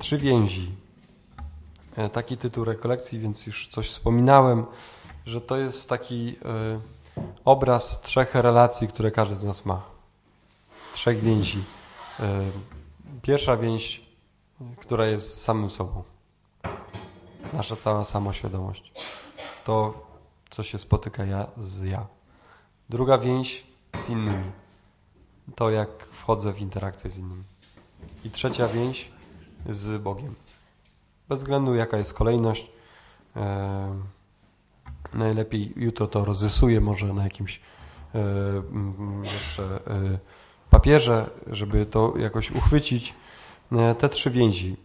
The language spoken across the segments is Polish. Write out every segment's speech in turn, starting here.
Trzy więzi. E, taki tytuł rekolekcji, więc już coś wspominałem, że to jest taki e, obraz trzech relacji, które każdy z nas ma. Trzech więzi. E, pierwsza więź, która jest z samym sobą. Nasza cała samoświadomość. To, co się spotyka ja z ja. Druga więź z innymi. To, jak wchodzę w interakcję z innymi. I trzecia więź z Bogiem. Bez względu jaka jest kolejność. E, najlepiej jutro to rozrysuję może na jakimś e, jeszcze e, papierze, żeby to jakoś uchwycić. E, te trzy więzi.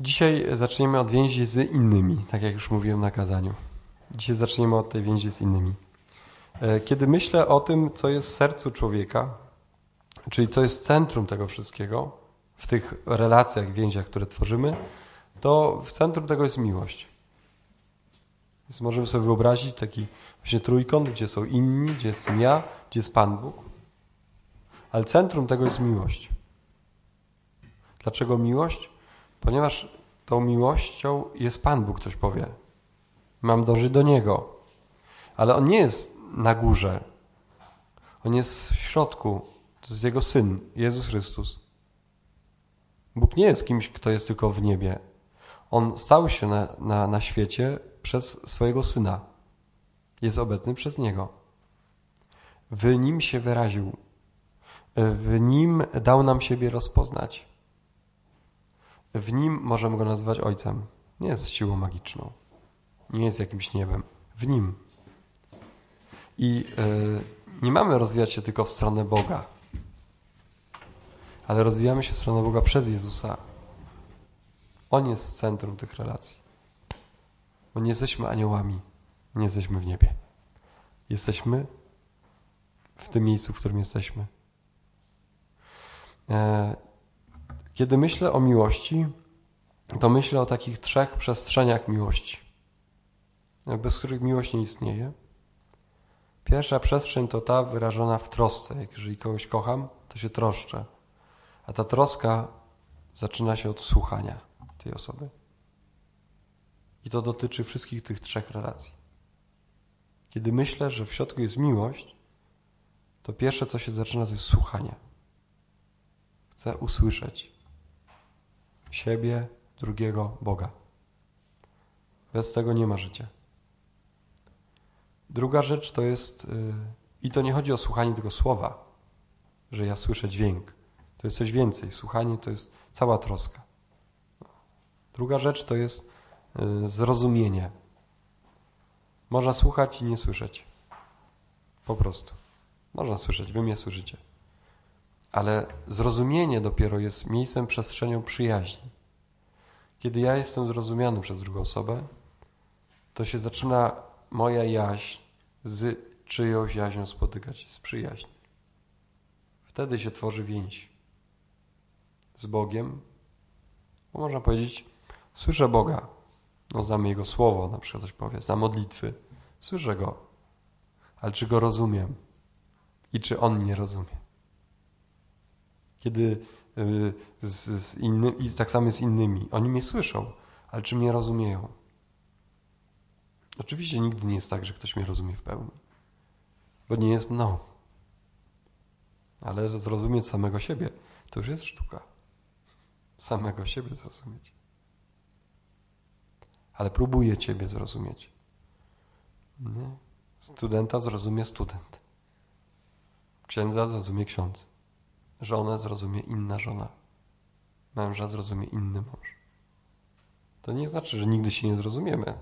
Dzisiaj zaczniemy od więzi z innymi, tak jak już mówiłem na kazaniu. Dzisiaj zaczniemy od tej więzi z innymi. E, kiedy myślę o tym, co jest w sercu człowieka, czyli co jest centrum tego wszystkiego, w tych relacjach, więziach, które tworzymy, to w centrum tego jest miłość. Więc możemy sobie wyobrazić taki właśnie trójkąt, gdzie są inni, gdzie jestem ja, gdzie jest Pan Bóg. Ale centrum tego jest miłość. Dlaczego miłość? Ponieważ tą miłością jest Pan Bóg, ktoś powie. Mam dążyć do Niego. Ale On nie jest na górze. On jest w środku. To jest Jego Syn, Jezus Chrystus. Bóg nie jest kimś, kto jest tylko w niebie. On stał się na, na, na świecie przez swojego Syna. Jest obecny przez Niego. W Nim się wyraził. W Nim dał nam siebie rozpoznać. W Nim możemy Go nazywać Ojcem. Nie jest siłą magiczną. Nie jest jakimś niebem. W Nim. I yy, nie mamy rozwijać się tylko w stronę Boga ale rozwijamy się w stronę Boga przez Jezusa. On jest centrum tych relacji. Bo nie jesteśmy aniołami, nie jesteśmy w niebie. Jesteśmy w tym miejscu, w którym jesteśmy. E, kiedy myślę o miłości, to myślę o takich trzech przestrzeniach miłości, bez których miłość nie istnieje. Pierwsza przestrzeń to ta wyrażona w trosce. Jeżeli kogoś kocham, to się troszczę. A ta troska zaczyna się od słuchania tej osoby. I to dotyczy wszystkich tych trzech relacji. Kiedy myślę, że w środku jest miłość, to pierwsze, co się zaczyna, to jest słuchanie. Chcę usłyszeć siebie, drugiego, Boga. Bez tego nie ma życia. Druga rzecz to jest, yy, i to nie chodzi o słuchanie tego słowa, że ja słyszę dźwięk, to jest coś więcej. Słuchanie to jest cała troska. Druga rzecz to jest y, zrozumienie. Można słuchać i nie słyszeć. Po prostu. Można słyszeć, wy mnie słyszycie. Ale zrozumienie dopiero jest miejscem, przestrzenią przyjaźni. Kiedy ja jestem zrozumiany przez drugą osobę, to się zaczyna moja jaźń z czyjąś jaźnią spotykać, z przyjaźni. Wtedy się tworzy więź z Bogiem, bo można powiedzieć, słyszę Boga, no znam Jego słowo, na przykład ktoś powie, znam modlitwy, słyszę Go, ale czy Go rozumiem? I czy On mnie rozumie? Kiedy y, z, z inny, i tak samo z innymi, oni mnie słyszą, ale czy mnie rozumieją? Oczywiście nigdy nie jest tak, że ktoś mnie rozumie w pełni, bo nie jest mną. Ale zrozumieć samego siebie to już jest sztuka samego siebie zrozumieć. Ale próbuję Ciebie zrozumieć. Nie? Studenta zrozumie student. Księdza zrozumie ksiądz. Żonę zrozumie inna żona. Męża zrozumie inny mąż. To nie znaczy, że nigdy się nie zrozumiemy.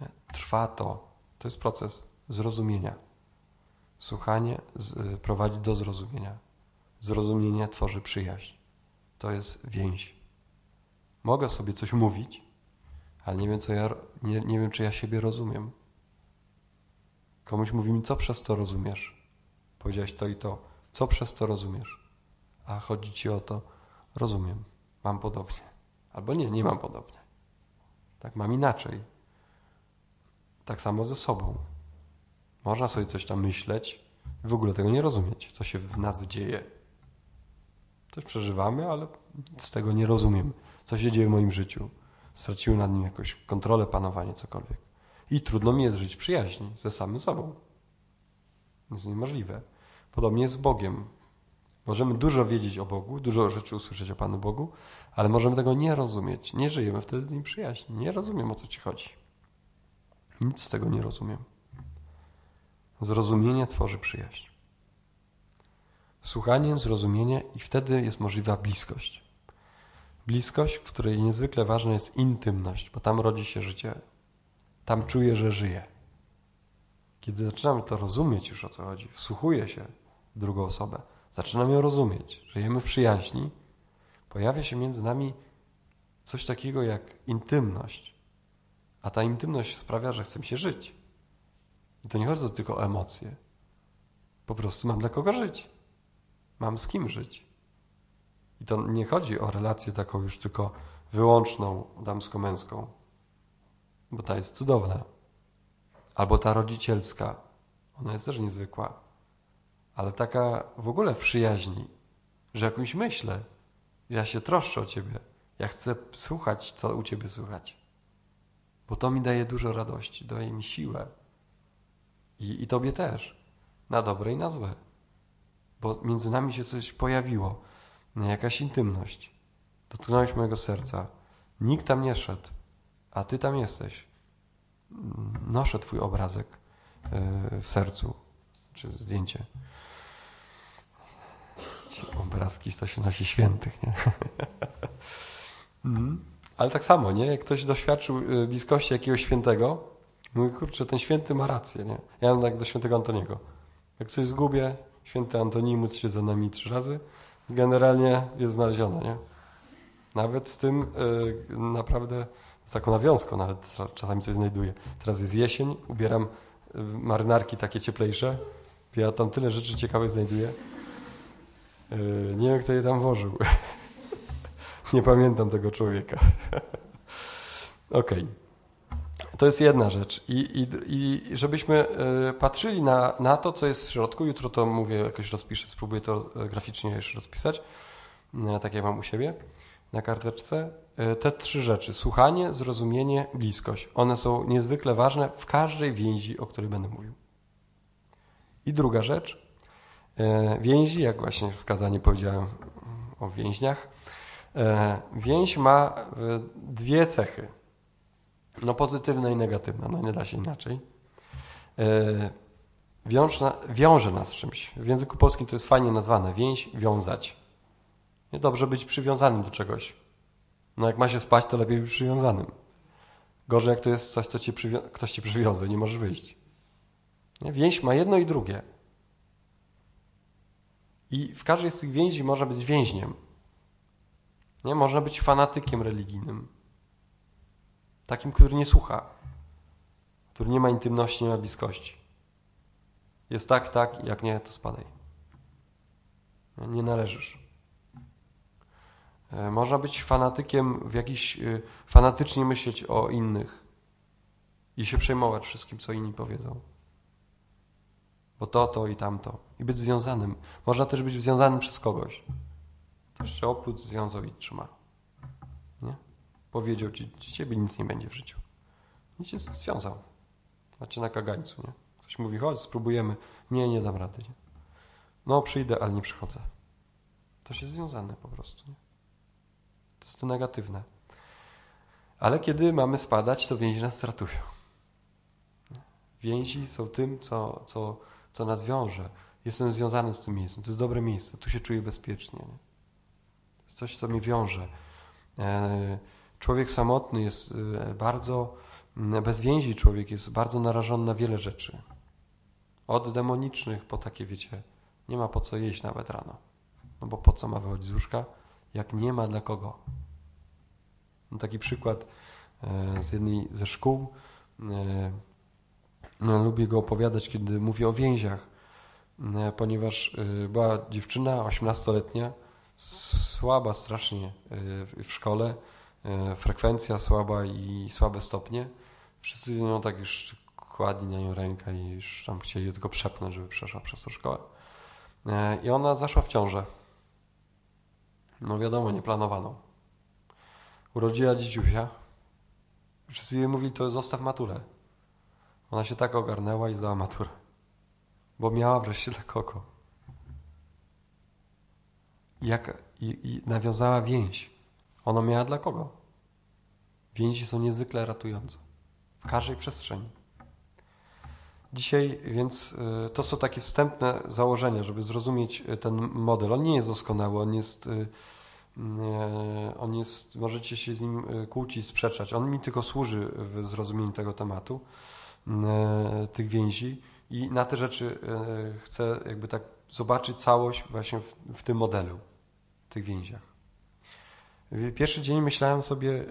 Nie? Trwa to. To jest proces zrozumienia. Słuchanie z, prowadzi do zrozumienia. Zrozumienie tworzy przyjaźń to jest więź. Mogę sobie coś mówić, ale nie wiem, co ja, nie, nie wiem, czy ja siebie rozumiem. Komuś mówi mi, co przez to rozumiesz? Powiedziałeś to i to. Co przez to rozumiesz? A chodzi ci o to, rozumiem, mam podobnie. Albo nie, nie mam podobnie. Tak, mam inaczej. Tak samo ze sobą. Można sobie coś tam myśleć i w ogóle tego nie rozumieć, co się w nas dzieje Coś przeżywamy, ale z tego nie rozumiem. Co się dzieje w moim życiu? Straciłem nad nim jakąś kontrolę, panowanie, cokolwiek. I trudno mi jest żyć w przyjaźni ze samym sobą. Jest niemożliwe. Podobnie jest z Bogiem. Możemy dużo wiedzieć o Bogu, dużo rzeczy usłyszeć o Panu Bogu, ale możemy tego nie rozumieć. Nie żyjemy wtedy z Nim przyjaźni. Nie rozumiem, o co Ci chodzi. Nic z tego nie rozumiem. Zrozumienie tworzy przyjaźń. Słuchanie, zrozumienie i wtedy jest możliwa bliskość. Bliskość, w której niezwykle ważna jest intymność, bo tam rodzi się życie. Tam czuję, że żyję. Kiedy zaczynamy to rozumieć już o co chodzi, wsłuchuję się w drugą osobę, zaczynam ją rozumieć, żyjemy w przyjaźni, pojawia się między nami coś takiego jak intymność. A ta intymność sprawia, że chcemy się żyć. I to nie chodzi tylko o emocje. Po prostu mam dla kogo żyć. Mam z kim żyć. I to nie chodzi o relację taką już tylko wyłączną, damsko-męską, bo ta jest cudowna. Albo ta rodzicielska, ona jest też niezwykła. Ale taka w ogóle w przyjaźni, że jakąś myślę, ja się troszczę o ciebie, ja chcę słuchać, co u ciebie słychać. Bo to mi daje dużo radości, daje mi siłę. I, i tobie też. Na dobre i na złe. Bo między nami się coś pojawiło jakaś intymność. Dotknąłeś mojego serca. Nikt tam nie szedł, a ty tam jesteś. Noszę twój obrazek e, w sercu, czy zdjęcie. Ci obrazki to się nosi świętych, nie? Mhm. Ale tak samo, nie? Jak ktoś doświadczył e, bliskości jakiegoś świętego, mówi, kurczę, ten święty ma rację, nie? Ja mam tak do świętego Antoniego. Jak coś zgubię, święty Antoni módl się za nami trzy razy, generalnie jest znaleziona, nie? Nawet z tym yy, naprawdę z taką nawiązką nawet czasami coś znajduję. Teraz jest jesień, ubieram y, marynarki takie cieplejsze. Ja tam tyle rzeczy ciekawych znajduję. Yy, nie wiem, kto je tam włożył. nie pamiętam tego człowieka. Okej. Okay. To jest jedna rzecz. I, i, i żebyśmy y, patrzyli na, na to, co jest w środku. Jutro to mówię, jakoś rozpiszę, spróbuję to y, graficznie jeszcze rozpisać, y, tak jak mam u siebie na karteczce. Te trzy rzeczy: słuchanie, zrozumienie, bliskość. One są niezwykle ważne w każdej więzi, o której będę mówił. I druga rzecz. Więzi, jak właśnie w kazaniu powiedziałem o więźniach, więź ma dwie cechy no pozytywna i negatywna, no nie da się inaczej. E, wiąż na, wiąże nas czymś. W języku polskim to jest fajnie nazwane. Więź, wiązać. Nie dobrze być przywiązanym do czegoś. No jak ma się spać, to lepiej być przywiązanym. Gorzej jak to jest coś, co cię ktoś cię przywiązał, nie możesz wyjść. Nie? Więź ma jedno i drugie. I w każdej z tych więzi można być więźniem. Nie? Można być fanatykiem religijnym. Takim, który nie słucha, który nie ma intymności, nie ma bliskości. Jest tak, tak, jak nie, to spadaj. Nie należysz. E, można być fanatykiem, w jakiś e, fanatycznie myśleć o innych i się przejmować wszystkim, co inni powiedzą. Bo to, to i tamto. I być związanym. Można też być związanym przez kogoś. Też się oprócz związał i trzyma powiedział ci, ciebie nic nie będzie w życiu. I cię związał. Znaczy na kagańcu, nie? Ktoś mówi, chodź, spróbujemy. Nie, nie dam rady, nie? No, przyjdę, ale nie przychodzę. To się związane po prostu, nie? To jest to negatywne. Ale kiedy mamy spadać, to więzi nas stratują. Więzi są tym, co, co, co nas wiąże. Jestem związany z tym miejscem. To jest dobre miejsce. Tu się czuję bezpiecznie. Nie? To jest coś, co mnie wiąże. E, Człowiek samotny jest e, bardzo, bez więzi człowiek jest bardzo narażony na wiele rzeczy. Od demonicznych po takie, wiecie, nie ma po co jeść nawet rano. No bo po co ma wychodzić z łóżka, jak nie ma dla kogo. No taki przykład e, z jednej ze szkół. E, no, lubię go opowiadać, kiedy mówię o więziach, ponieważ była dziewczyna 18-letnia, słaba strasznie w szkole, E, frekwencja słaba i słabe stopnie. Wszyscy nią tak już kładli na nią rękę i już tam chcieli tylko przepnąć, żeby przeszła przez tą szkołę. E, I ona zaszła w ciążę. No wiadomo, nieplanowaną. Urodziła dzieciusia. Wszyscy jej mówili, to zostaw maturę. Ona się tak ogarnęła i zdała maturę. Bo miała wreszcie dla kogo. I, jak, i, i nawiązała więź. Ona miała dla kogo? Więzi są niezwykle ratujące. W każdej przestrzeni. Dzisiaj więc y, to są takie wstępne założenia, żeby zrozumieć y, ten model. On nie jest doskonały, on jest, y, on jest, możecie się z nim kłócić, sprzeczać. On mi tylko służy w zrozumieniu tego tematu, tych więzi i na te rzeczy chcę jakby tak zobaczyć całość właśnie w, w tym modelu, w tych więziach. Pierwszy dzień myślałem sobie, y,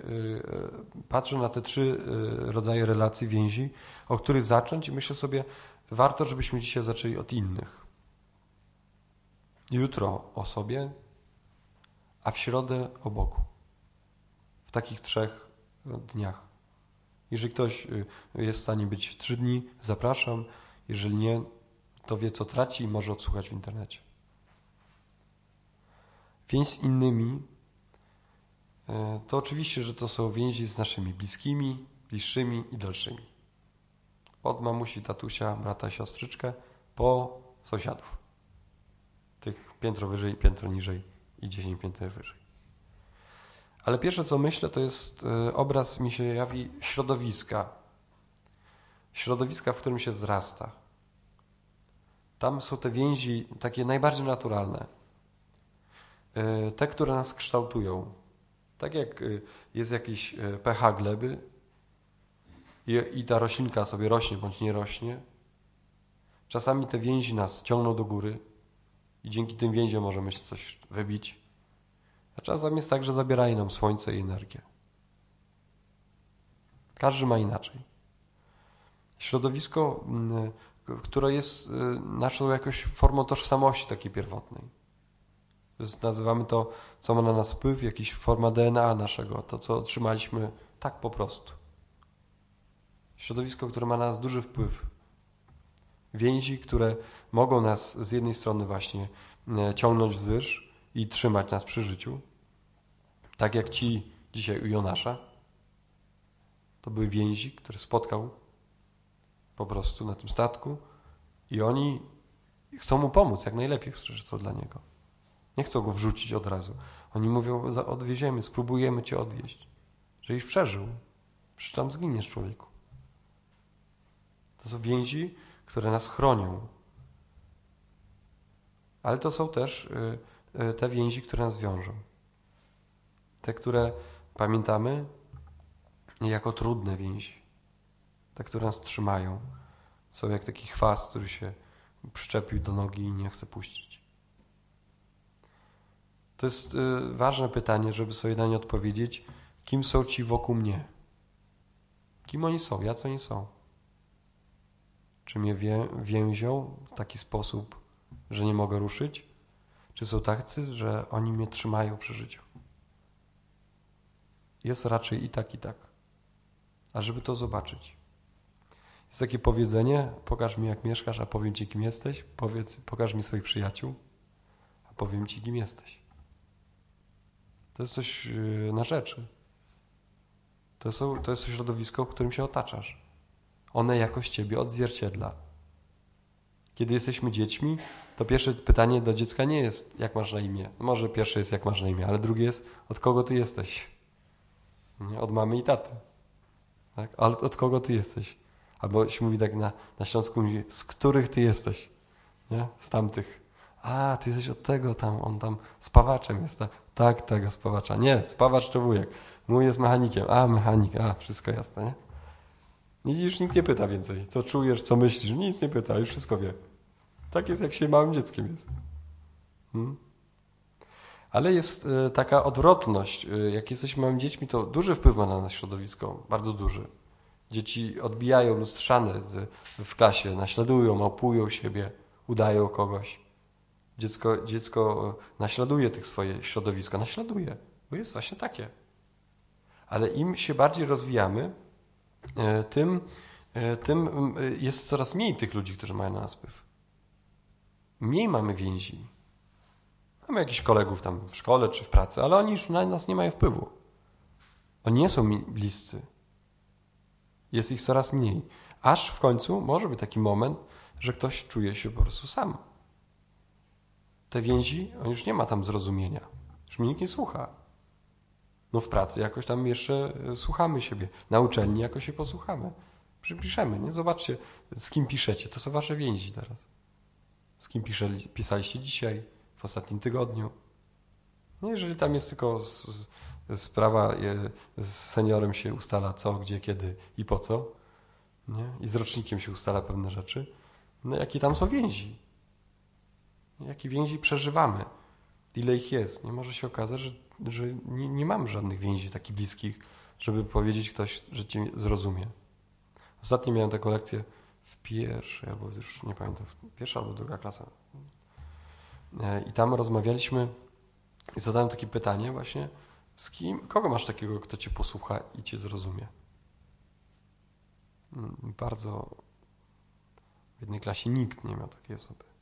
y, patrzę na te trzy y, rodzaje relacji, więzi, o których zacząć i myślę sobie, warto, żebyśmy dzisiaj zaczęli od innych. Jutro o sobie, a w środę o Bogu. W takich trzech dniach. Jeżeli ktoś jest w stanie być trzy dni, zapraszam. Jeżeli nie, to wie, co traci i może odsłuchać w internecie. Więź z innymi to oczywiście, że to są więzi z naszymi bliskimi, bliższymi i dalszymi. Od mamusi, tatusia, brata, siostryczkę, po sąsiadów. Tych piętro wyżej, piętro niżej i dziesięć pięter wyżej. Ale pierwsze, co myślę, to jest e, obraz, mi się jawi środowiska. Środowiska, w którym się wzrasta. Tam są te więzi takie najbardziej naturalne. E, te, które nas kształtują, tak jak y, jest jakiś y, pH gleby i, i ta roślinka sobie rośnie bądź nie rośnie, czasami te więzi nas ciągną do góry i dzięki tym więziom możemy się coś wybić. A czasami jest tak, że zabierają nam słońce i energię. Każdy ma inaczej. Środowisko, mm, które jest y, naszą jakąś formą tożsamości takiej pierwotnej nazywamy to, co ma na nas wpływ, jakaś forma DNA naszego, to co otrzymaliśmy tak po prostu. Środowisko, które ma na nas duży wpływ. Więzi, które mogą nas z jednej strony właśnie e, ciągnąć wzwyż i trzymać nas przy życiu, tak jak ci dzisiaj u Jonasza. To były więzi, które spotkał po prostu na tym statku i oni chcą mu pomóc jak najlepiej, że co dla niego. Nie chcą go wrzucić od razu. Oni mówią, odwieziemy, spróbujemy cię odwieźć. Żebyś przeżył. Przecież tam zginiesz, człowieku. To są więzi, które nas chronią. Ale to są też y, y, te więzi, które nas wiążą. Te, które pamiętamy jako trudne więzi. Te, które nas trzymają. Są jak taki chwast, który się przyczepił do nogi i nie chce puścić. To jest y, ważne pytanie, żeby sobie na nie odpowiedzieć. Kim są ci wokół mnie? Kim oni są? Jacy oni są? Czy mnie wię, więzią w taki sposób, że nie mogę ruszyć? Czy są tacy, że oni mnie trzymają przy życiu? Jest raczej i tak, i tak. A żeby to zobaczyć. Jest takie powiedzenie, pokaż mi jak mieszkasz, a powiem ci kim jesteś. Powiedz, pokaż mi swoich przyjaciół, a powiem ci kim jesteś. To jest coś y, na rzeczy. To, są, to jest środowisko, w którym się otaczasz. One jakoś ciebie odzwierciedla. Kiedy jesteśmy dziećmi, to pierwsze pytanie do dziecka nie jest, jak masz na imię. Może pierwsze jest, jak masz na imię, ale drugie jest, od kogo ty jesteś. Nie? Od mamy i taty. Tak? Ale od kogo ty jesteś? Albo się mówi tak na, na Śląsku, mówi, z których ty jesteś? Nie? Z tamtych. A, ty jesteś od tego tam, on tam spawaczem jest. Tak, tak tego spawacza. Nie, spawacz to wujek. Mój jest mechanikiem. A, mechanik, a, wszystko jasne, nie? I już nikt nie pyta więcej. Co czujesz, co myślisz? Nic nie pyta, już wszystko wie. Tak jest, jak się małym dzieckiem jest. Hmm? Ale jest y, taka odwrotność. Y, jak jesteśmy małymi dziećmi, to duży wpływ ma na nas środowisko. Bardzo duży. Dzieci odbijają lustrzane w klasie, naśladują, mapują siebie, udają kogoś. Dziecko, dziecko naśladuje tych swoje środowiska, naśladuje, bo jest właśnie takie. Ale im się bardziej rozwijamy, e, tym, e, tym e, jest coraz mniej tych ludzi, którzy mają na nas wpływ. Mniej mamy więzi. Mamy jakichś kolegów tam w szkole czy w pracy, ale oni już na nas nie mają wpływu. Oni nie są bliscy. Jest ich coraz mniej. Aż w końcu może być taki moment, że ktoś czuje się po prostu sam. Te więzi, on już nie ma tam zrozumienia. Już mnie nikt nie słucha. No w pracy jakoś tam jeszcze e, słuchamy siebie. Na uczelni jakoś się posłuchamy. Przypiszemy, nie? Zobaczcie, z kim piszecie. To są wasze więzi teraz. Z kim pisze, pisaliście dzisiaj, w ostatnim tygodniu. Nie, jeżeli tam jest tylko z, z, sprawa e, z seniorem się ustala co, gdzie, kiedy i po co, nie? i z rocznikiem się ustala pewne rzeczy, no jakie tam są więzi? Jakie więzi przeżywamy? Ile ich jest? Nie może się okazać, że, że nie, nie mam żadnych więzi takich bliskich, żeby powiedzieć ktoś, że cię zrozumie. Ostatnio miałem taką lekcję w pierwszej, albo już nie pamiętam, pierwsza albo druga klasa. E, I tam rozmawialiśmy i zadałem takie pytanie właśnie, z kim, kogo masz takiego, kto cię posłucha i cię zrozumie? Mm, bardzo w jednej klasie nikt nie miał takiej osoby.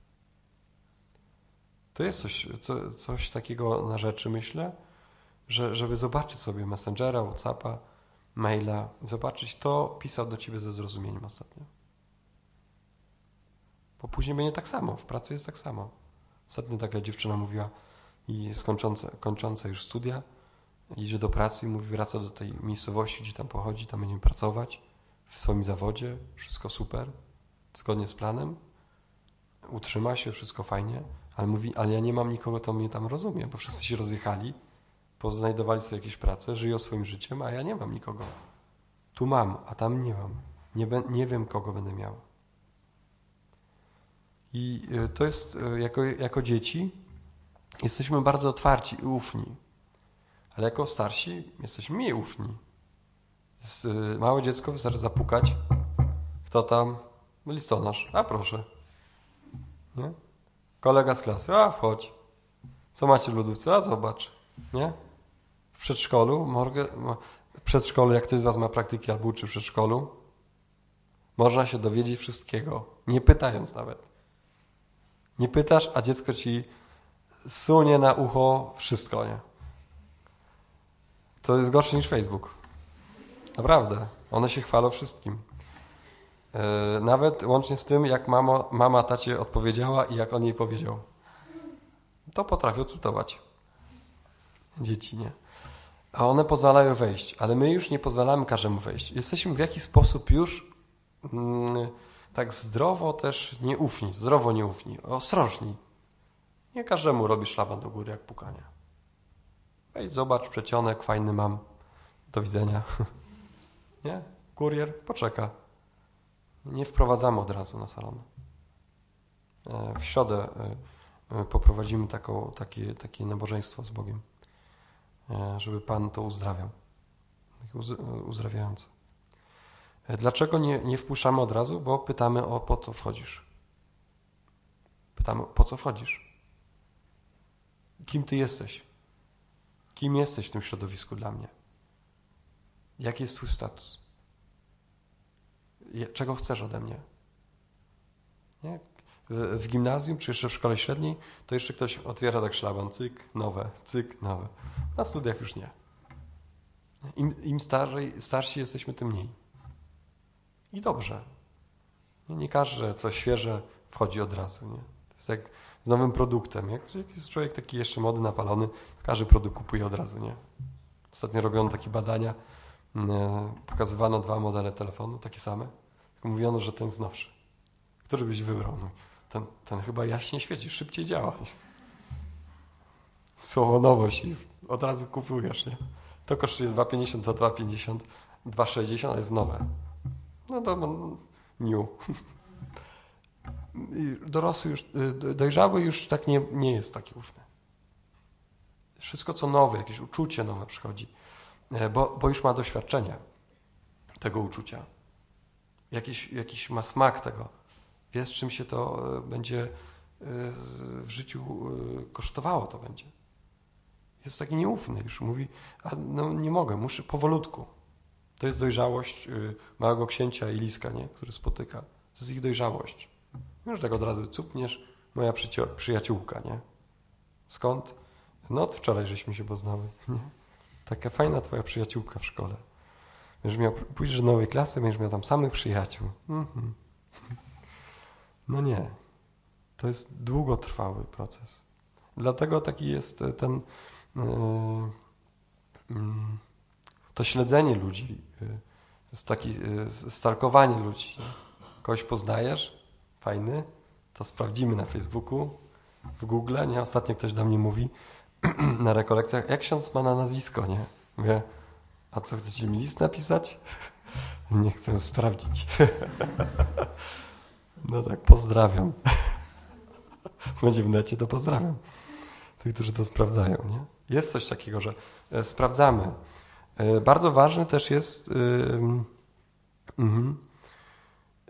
To jest coś, co, coś takiego na rzeczy, myślę, że, żeby zobaczyć sobie Messengera, Whatsappa, maila, zobaczyć, to pisał do ciebie ze zrozumieniem ostatnio. Bo później będzie tak samo, w pracy jest tak samo. Ostatnio taka dziewczyna mówiła i skończąca, kończąca już studia, idzie do pracy i mówi, wraca do tej miejscowości, gdzie tam pochodzi, tam będzie pracować w swoim zawodzie, wszystko super, zgodnie z planem, utrzyma się, wszystko fajnie, ale mówi, ale ja nie mam nikogo, kto mnie tam rozumie, bo wszyscy się rozjechali, poznajdowali sobie jakieś prace, żyją swoim życiem, a ja nie mam nikogo. Tu mam, a tam nie mam. Nie, nie wiem, kogo będę miał. I y, to jest, y, jako, jako dzieci, jesteśmy bardzo otwarci i ufni. Ale jako starsi jesteśmy mniej ufni. Jest, małe dziecko wystarczy zapukać. Kto tam? Listonosz. A proszę. Nie? Kolega z klasy. A wchodź. Co macie w lodówce? A zobacz. Nie? W przedszkolu, morgę, w przedszkolu, jak ktoś z Was ma praktyki albo uczy w przedszkolu, można się dowiedzieć wszystkiego, nie pytając nawet. Nie pytasz, a dziecko ci sunie na ucho wszystko, nie? To jest gorsze niż Facebook. Naprawdę. One się chwalą wszystkim. E, nawet łącznie z tym, jak mamo, mama tacie odpowiedziała i jak on jej powiedział. To potrafią cytować. Dzieci nie. A one pozwalają wejść, ale my już nie pozwalamy każdemu wejść. Jesteśmy w jakiś sposób już mm, tak zdrowo też nieufni, zdrowo nieufni, ostrożni. Nie każdemu robi szlaban do góry jak pukanie. Wejdź, zobacz, przecionek, fajny mam. Do widzenia. Nie? Kurier poczeka. Nie wprowadzamy od razu na salon. E, w środę e, e, poprowadzimy taką, takie, takie nabożeństwo z Bogiem, żeby Pan to uzdrawiał. Takie uzdrawiające. Dlaczego nie, nie wpuszczamy od razu? Bo pytamy o po co wchodzisz. Pytamy, po co wchodzisz? Kim ty jesteś? Kim jesteś w tym środowisku dla mnie? Jaki jest twój status? Czego chcesz ode mnie? Nie? W, w gimnazjum, czy jeszcze w szkole średniej, to jeszcze ktoś otwiera tak szlaban, cyk, nowe, cyk, nowe. Na studiach już nie. Im, im starzej, starsi jesteśmy, tym mniej. I dobrze. Nie, nie co świeże, wchodzi od razu. Nie? To jest jak z nowym produktem. Jak, jak jest człowiek taki jeszcze młody, napalony, to każdy produkt kupuje od razu. Nie? Ostatnio robiono takie badania, nie, pokazywano dwa modele telefonu, takie same. Mówiono, że ten jest nowszy. Który byś wybrał? No, ten, ten chyba jaśnie świeci, szybciej działa. Słowo nowość i od razu kupujesz, nie? To kosztuje 2,50, to 2,50, 2,60, ale jest nowe. No to no, new. Dorosły już, y, dojrzały już tak nie, nie jest taki ufny. Wszystko co nowe, jakieś uczucie nowe przychodzi, e, bo, bo już ma doświadczenie tego uczucia. Jakiś, jakiś ma smak tego. Wie, z czym się to e, będzie e, w życiu kosztowało to będzie. Jest taki nieufny już. Mówi, a no nie mogę, muszę powolutku. To jest dojrzałość małego księcia i liska, nie? który spotyka. To jest ich dojrzałość. Już tak od razu cupniesz, moja przyjaciółka, nie? Skąd? No od wczoraj żeśmy się poznały. Nie? Taka fajna twoja przyjaciółka w szkole. Będziesz miał, pójdziesz do nowej klasy, będziesz miał tam samych przyjaciół. Mhm. No nie. To jest długotrwały proces. Dlatego taki jest ten yy, yy, to śledzenie ludzi, yy, jest taki stalkowanie ludzi. Kogoś poznajesz, fajny, to sprawdzimy na Facebooku, w Google, nie? Ostatnio ktoś do mnie mówi na rekolekcjach, jak ksiądz ma na nazwisko, nie? Mówię, a co, chcecie mi list napisać? Nie chcę sprawdzić. No tak, pozdrawiam. Będzie w necie, to pozdrawiam. Tych, którzy to sprawdzają, nie? Jest coś takiego, że e, sprawdzamy. E, bardzo ważny też jest yy, yy,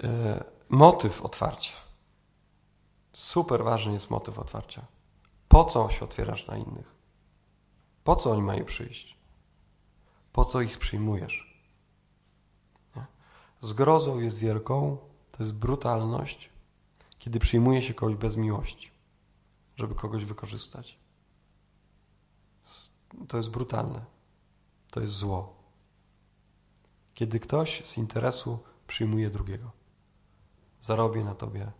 yy, motyw otwarcia. Super ważny jest motyw otwarcia. Po co się otwierasz na innych? Po co oni mają przyjść? Po co ich przyjmujesz? Nie? Zgrozą jest wielką, to jest brutalność, kiedy przyjmuje się kogoś bez miłości, żeby kogoś wykorzystać. To jest brutalne. To jest zło. Kiedy ktoś z interesu przyjmuje drugiego. Zarobię na tobie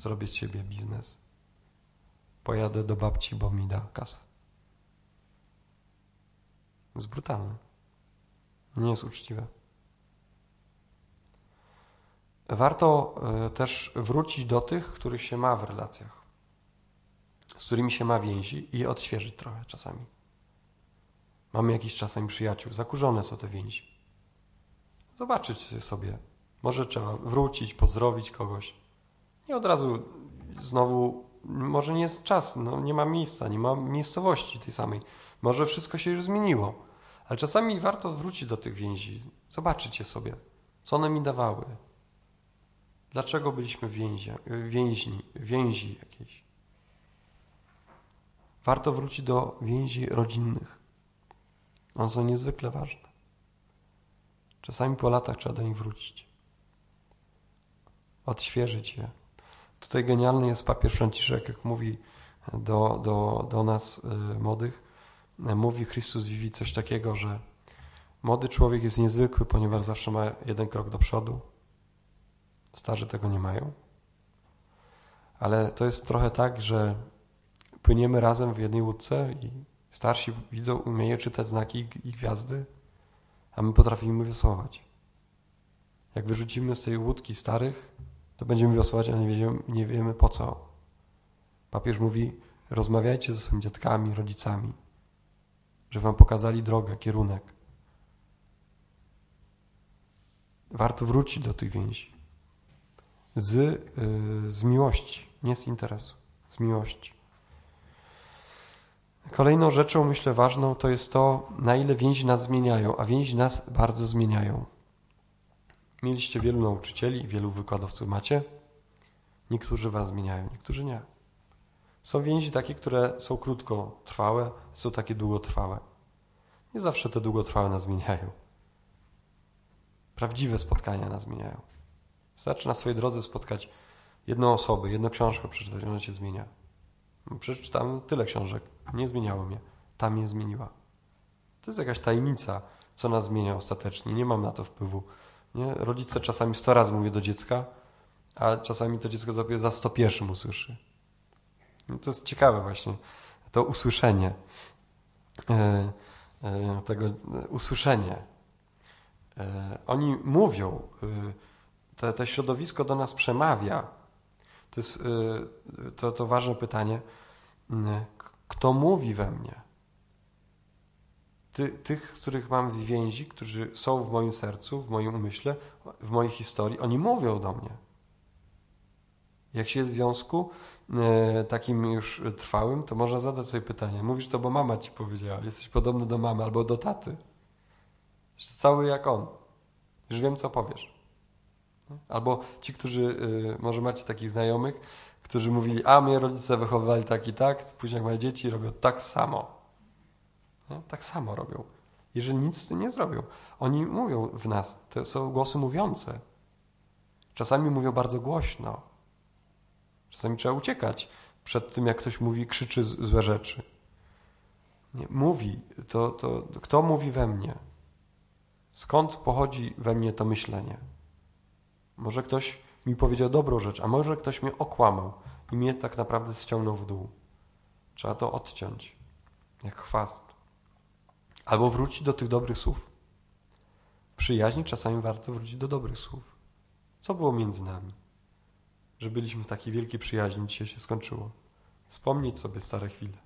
zrobię z ciebie biznes. Pojadę do babci, bo mi da kasę. Jest brutalne. Nie jest uczciwe. Warto e, też wrócić do tych, których się ma w relacjach, z którymi się ma więzi i odświeżyć trochę czasami. Mamy jakiś czasami przyjaciół, zakurzone są te więzi. Zobaczyć sobie. Może trzeba wrócić, pozdrowić kogoś. I od razu znowu, może nie jest czas, no nie ma miejsca, nie ma miejscowości tej samej. Może wszystko się już zmieniło. Ale czasami warto wrócić do tych więzi, zobaczyć je sobie, co one mi dawały. Dlaczego byliśmy więzi, więźni, więzi jakiejś. Warto wrócić do więzi rodzinnych. One są niezwykle ważne. Czasami po latach trzeba do nich wrócić. Odświeżyć je, Tutaj genialny jest papież Franciszek, jak mówi do, do, do nas y, młodych, mówi Chrystus Vivi coś takiego, że młody człowiek jest niezwykły, ponieważ zawsze ma jeden krok do przodu. Starzy tego nie mają. Ale to jest trochę tak, że płyniemy razem w jednej łódce i starsi widzą, umieją czytać znaki i gwiazdy, a my potrafimy wiosłować. Jak wyrzucimy z tej łódki starych, to będziemy wiosłować, ale nie wiemy, nie wiemy po co. Papież mówi, rozmawiajcie ze swoimi dziadkami, rodzicami, że wam pokazali drogę, kierunek. Warto wrócić do tych więzi. Z, yy, z miłości, nie z interesu, z miłości. Kolejną rzeczą, myślę, ważną to jest to, na ile więzi nas zmieniają, a więzi nas bardzo zmieniają. Mieliście wielu nauczycieli, wielu wykładowców macie. Niektórzy was zmieniają, niektórzy nie. Są więzi takie, które są krótkotrwałe, są takie długotrwałe. Nie zawsze te długotrwałe nas zmieniają. Prawdziwe spotkania nas zmieniają. Wystarczy na swojej drodze spotkać jedną osobę, jedną książkę przeczytać, ona się zmienia. Przeczytam tyle książek, nie zmieniało mnie. Ta mnie zmieniła. To jest jakaś tajemnica, co nas zmienia ostatecznie. Nie mam na to wpływu. Nie? Rodzice czasami sto razy mówią do dziecka, a czasami to dziecko za sto pierwszym usłyszy. I to jest ciekawe właśnie, to usłyszenie, e, e, tego e, usłyszenie. Oni mówią, te, te środowisko do nas przemawia. To jest to, to ważne pytanie. Kto mówi we mnie? ty, tych, których mam więzi, którzy są w moim sercu, w moim umyśle, w mojej historii, oni mówią do mnie. Jak się jest w związku e, takim już trwałym, to można zadać sobie pytanie. Mówisz to, bo mama ci powiedziała. Jesteś podobny do mamy albo do taty. Jesteś cały jak on. Już wiem, co powiesz. Albo ci, którzy, e, może macie takich znajomych, którzy mówili, a mnie rodzice wychowywali tak i tak, później jak moje dzieci robią tak samo. Tak samo robią. Jeżeli nic z tym nie zrobią. Oni mówią w nas, to są głosy mówiące. Czasami mówią bardzo głośno. Czasami trzeba uciekać, przed tym, jak ktoś mówi, krzyczy złe rzeczy. Nie, mówi, to, to kto mówi we mnie? Skąd pochodzi we mnie to myślenie? Może ktoś mi powiedział dobrą rzecz, a może ktoś mnie okłamał i mnie tak naprawdę ściągnął w dół. Trzeba to odciąć, jak chwast. Albo wrócić do tych dobrych słów. W przyjaźni czasami warto wrócić do dobrych słów. Co było między nami? Że byliśmy w takiej wielkiej przyjaźni, dzisiaj się skończyło. Wspomnieć sobie stare chwile.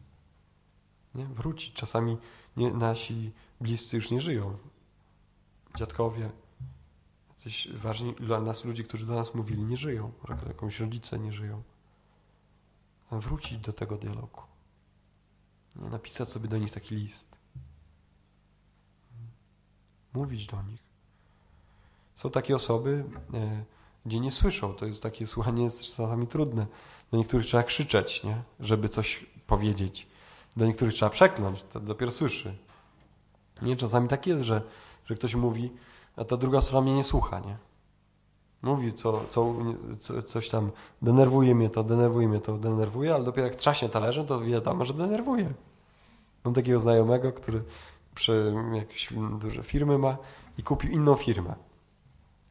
Nie? Wrócić. Czasami nie, nasi bliscy już nie żyją. Dziadkowie, jacyś ważni dla nas ludzie, którzy do nas mówili, nie żyją. Jakąś rodzice nie żyją. Wrócić do tego dialogu. Nie? Napisać sobie do nich taki list. Mówić do nich. Są takie osoby, e, gdzie nie słyszą. To jest takie słuchanie jest czasami trudne. Do niektórych trzeba krzyczeć, nie? żeby coś powiedzieć. Do niektórych trzeba przekląć, to dopiero słyszy. Nie, czasami tak jest, że, że ktoś mówi, a ta druga strona mnie nie słucha, nie? Mówi, co, co, co, coś tam, denerwuje mnie to, denerwuje mnie to, denerwuje, ale dopiero jak trzaśnie talerzem, to wiadomo, że denerwuje. Mam takiego znajomego, który przy jakieś duże firmy ma i kupił inną firmę.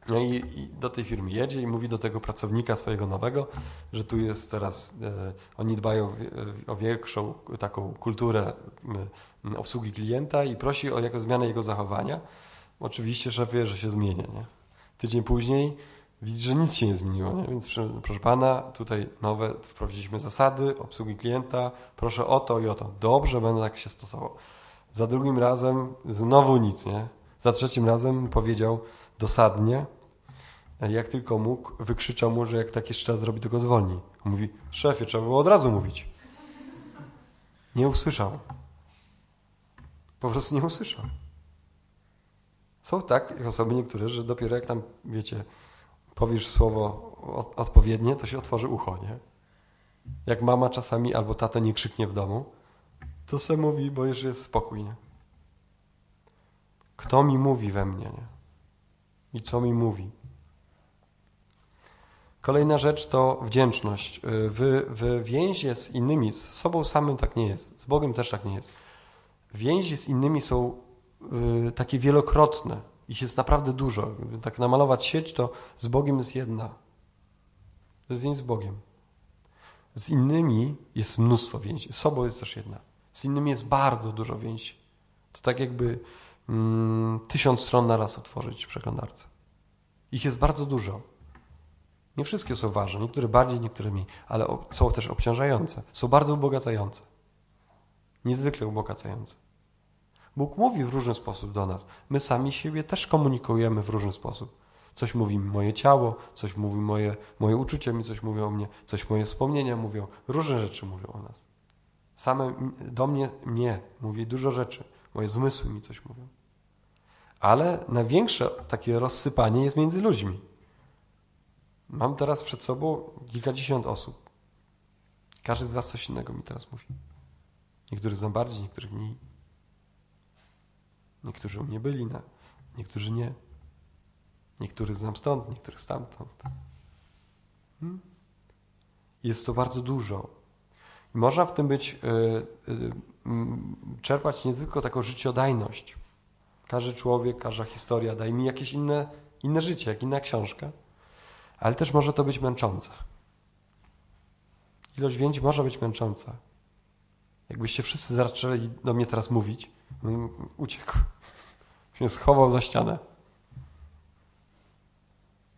No i, i, do tej firmy jedzie i mówi do tego pracownika swojego nowego, że tu jest teraz, e, oni dbają o, o większą taką kulturę e, obsługi klienta i prosi o jakąś zmianę jego zachowania. Oczywiście szef wie, że się zmienia. Nie? Tydzień później widzi, że nic się nie zmieniło, nie? więc proszę pana, tutaj nowe wprowadziliśmy zasady obsługi klienta, proszę o to i o to. Dobrze, będę tak się stosował. Za drugim razem znowu nic, nie? Za trzecim razem powiedział dosadnie, jak tylko mógł, wykrzyczał mu, że jak tak jeszcze raz zrobi, to go zwolni. Mówi, szefie, trzeba było od razu mówić. Nie usłyszał. Po prostu nie usłyszał. Są tak osoby niektóre, że dopiero jak tam, wiecie, powiesz słowo odpowiednie, to się otworzy ucho, nie? Jak mama czasami albo tato nie krzyknie w domu, to se mówi, bo już jest spokój, nie? Kto mi mówi we mnie, nie? I co mi mówi? Kolejna rzecz to wdzięczność. W, w więzie z innymi, z sobą samym tak nie jest, z Bogiem też tak nie jest. Więzi z innymi są y, takie wielokrotne. Ich jest naprawdę dużo. Gdyby tak namalować sieć, to z Bogiem jest jedna. To jest więź z Bogiem. Z innymi jest mnóstwo więzi. Z sobą jest też jedna. Z innymi jest bardzo dużo więzi. To tak jakby tysiąc stron na raz otworzyć w przeglądarce. Ich jest bardzo dużo. Nie wszystkie są ważne, niektóre bardziej, niektóre mniej, ale są też obciążające. Są bardzo ubogacające. Niezwykle ubogacające. Bóg mówi w różny sposób do nas. My sami siebie też komunikujemy w różny sposób. Coś mówi mi moje ciało, coś mówi moje, moje uczucia mi coś mówią o mnie, coś moje wspomnienia mówią, różne rzeczy mówią o nas. Same do mnie, mnie mówi dużo rzeczy, moje zmysły mi coś mówią. Ale największe takie rozsypanie jest między ludźmi. Mam teraz przed sobą kilkadziesiąt osób. Każdy z Was coś innego mi teraz mówi. Niektórzy znam bardziej, niektórych mniej. Niektórzy u mnie byli, na, niektórzy nie. Niektórych znam stąd, niektórych stamtąd. Hmm? Jest to bardzo dużo. I można w tym być, yy, yy, czerpać niezwykłą taką życiodajność. Każdy człowiek, każda historia daje mi jakieś inne, inne życie, jak inna książka ale też może to być męczące. Ilość więzi może być męcząca. Jakbyście wszyscy zaczęli do mnie teraz mówić, uciekł. Się schował za ścianę.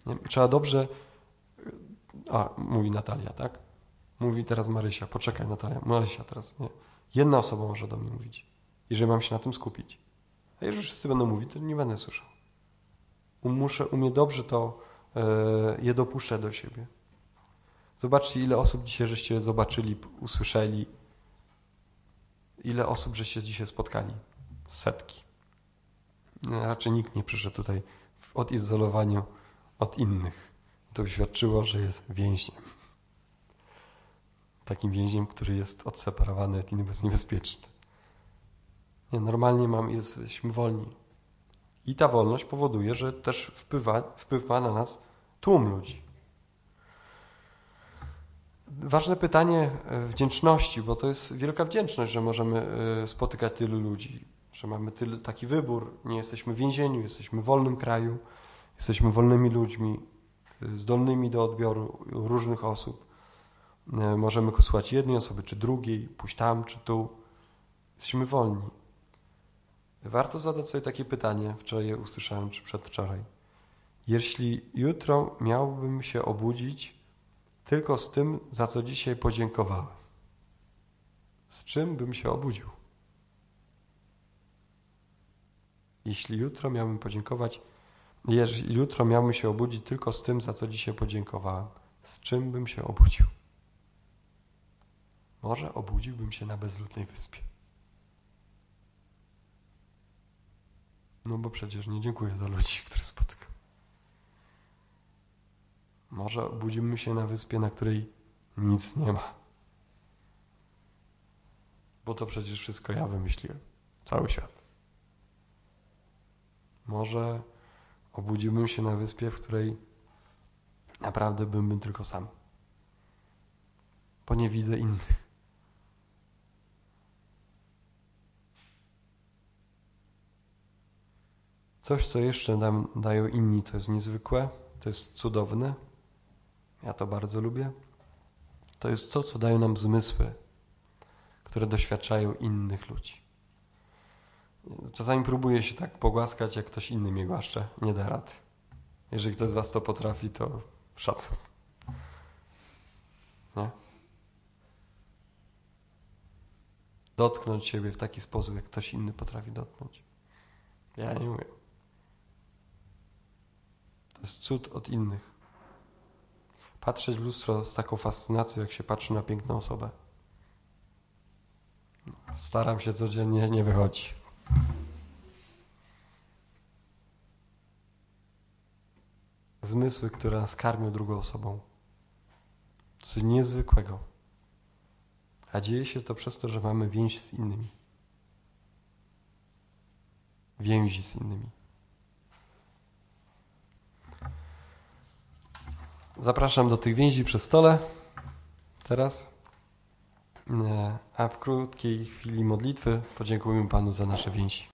Nie? Trzeba dobrze. A, mówi Natalia, tak? Mówi teraz Marysia. Poczekaj, Natalia. Marysia teraz, nie? Jedna osoba może do mnie mówić. Jeżeli mam się na tym skupić. A jeżeli wszyscy będą mówić, to nie będę słyszał. Muszę umieć dobrze to E, je dopuszczę do siebie. Zobaczcie, ile osób dzisiaj żeście zobaczyli, usłyszeli. Ile osób żeście dzisiaj spotkali? Setki. Raczej nikt nie przyszedł tutaj w odizolowaniu od innych. To świadczyło, że jest więźniem. Takim więźniem, który jest odseparowany od innych, jest niebezpieczny. Nie, normalnie mam, jesteśmy wolni. I ta wolność powoduje, że też wpływa, wpływa na nas tłum ludzi. ważne pytanie e, wdzięczności, bo to jest wielka wdzięczność, że możemy e, spotykać tylu ludzi, że mamy tyle, taki wybór, nie jesteśmy w więzieniu, jesteśmy w wolnym kraju, jesteśmy wolnymi ludźmi, e, zdolnymi do odbioru różnych osób. Możemy słuchać jednej osoby czy drugiej, pójść tam czy tu. Jesteśmy wolni. Warto zadać sobie takie pytanie, wczoraj je usłyszałem, czy przedwczoraj. Jeśli jutro miałbym się obudzić tylko z tym, za co dzisiaj podziękowałem. Z czym bym się obudził? Jeśli jutro miałbym podziękować, jeśli jutro miałbym się obudzić tylko z tym, za co dzisiaj podziękowałem, z czym bym się obudził? Może obudziłbym się na bezludnej wyspie. No bo przecież nie dziękuję za ludzi, których spotykam. Może obudzimy się na wyspie, na której nic nie ma. Bo to przecież wszystko ja wymyśliłem. Cały świat. Może obudziłbym się na wyspie, w której naprawdę byłbym tylko sam. Bo nie widzę innych. Coś, co jeszcze nam dają inni, to jest niezwykłe, to jest cudowne, ja to bardzo lubię. To jest to, co dają nam zmysły, które doświadczają innych ludzi. Czasami próbuję się tak pogłaskać, jak ktoś inny mnie głaszcze. Nie da rady. Jeżeli ktoś z Was to potrafi, to szacun. Nie? Dotknąć siebie w taki sposób, jak ktoś inny potrafi dotknąć. Ja nie umiem. To jest cud od innych patrzeć w lustro z taką fascynacją, jak się patrzy na piękną osobę. Staram się codziennie, nie wychodzi. Zmysły, które nas karmią drugą osobą. Coś niezwykłego. A dzieje się to przez to, że mamy więź z innymi. Więzi z innymi. Zapraszam do tych więzi przy stole teraz. E, a w krótkiej chwili modlitwy podziękujemy Panu za nasze więzi.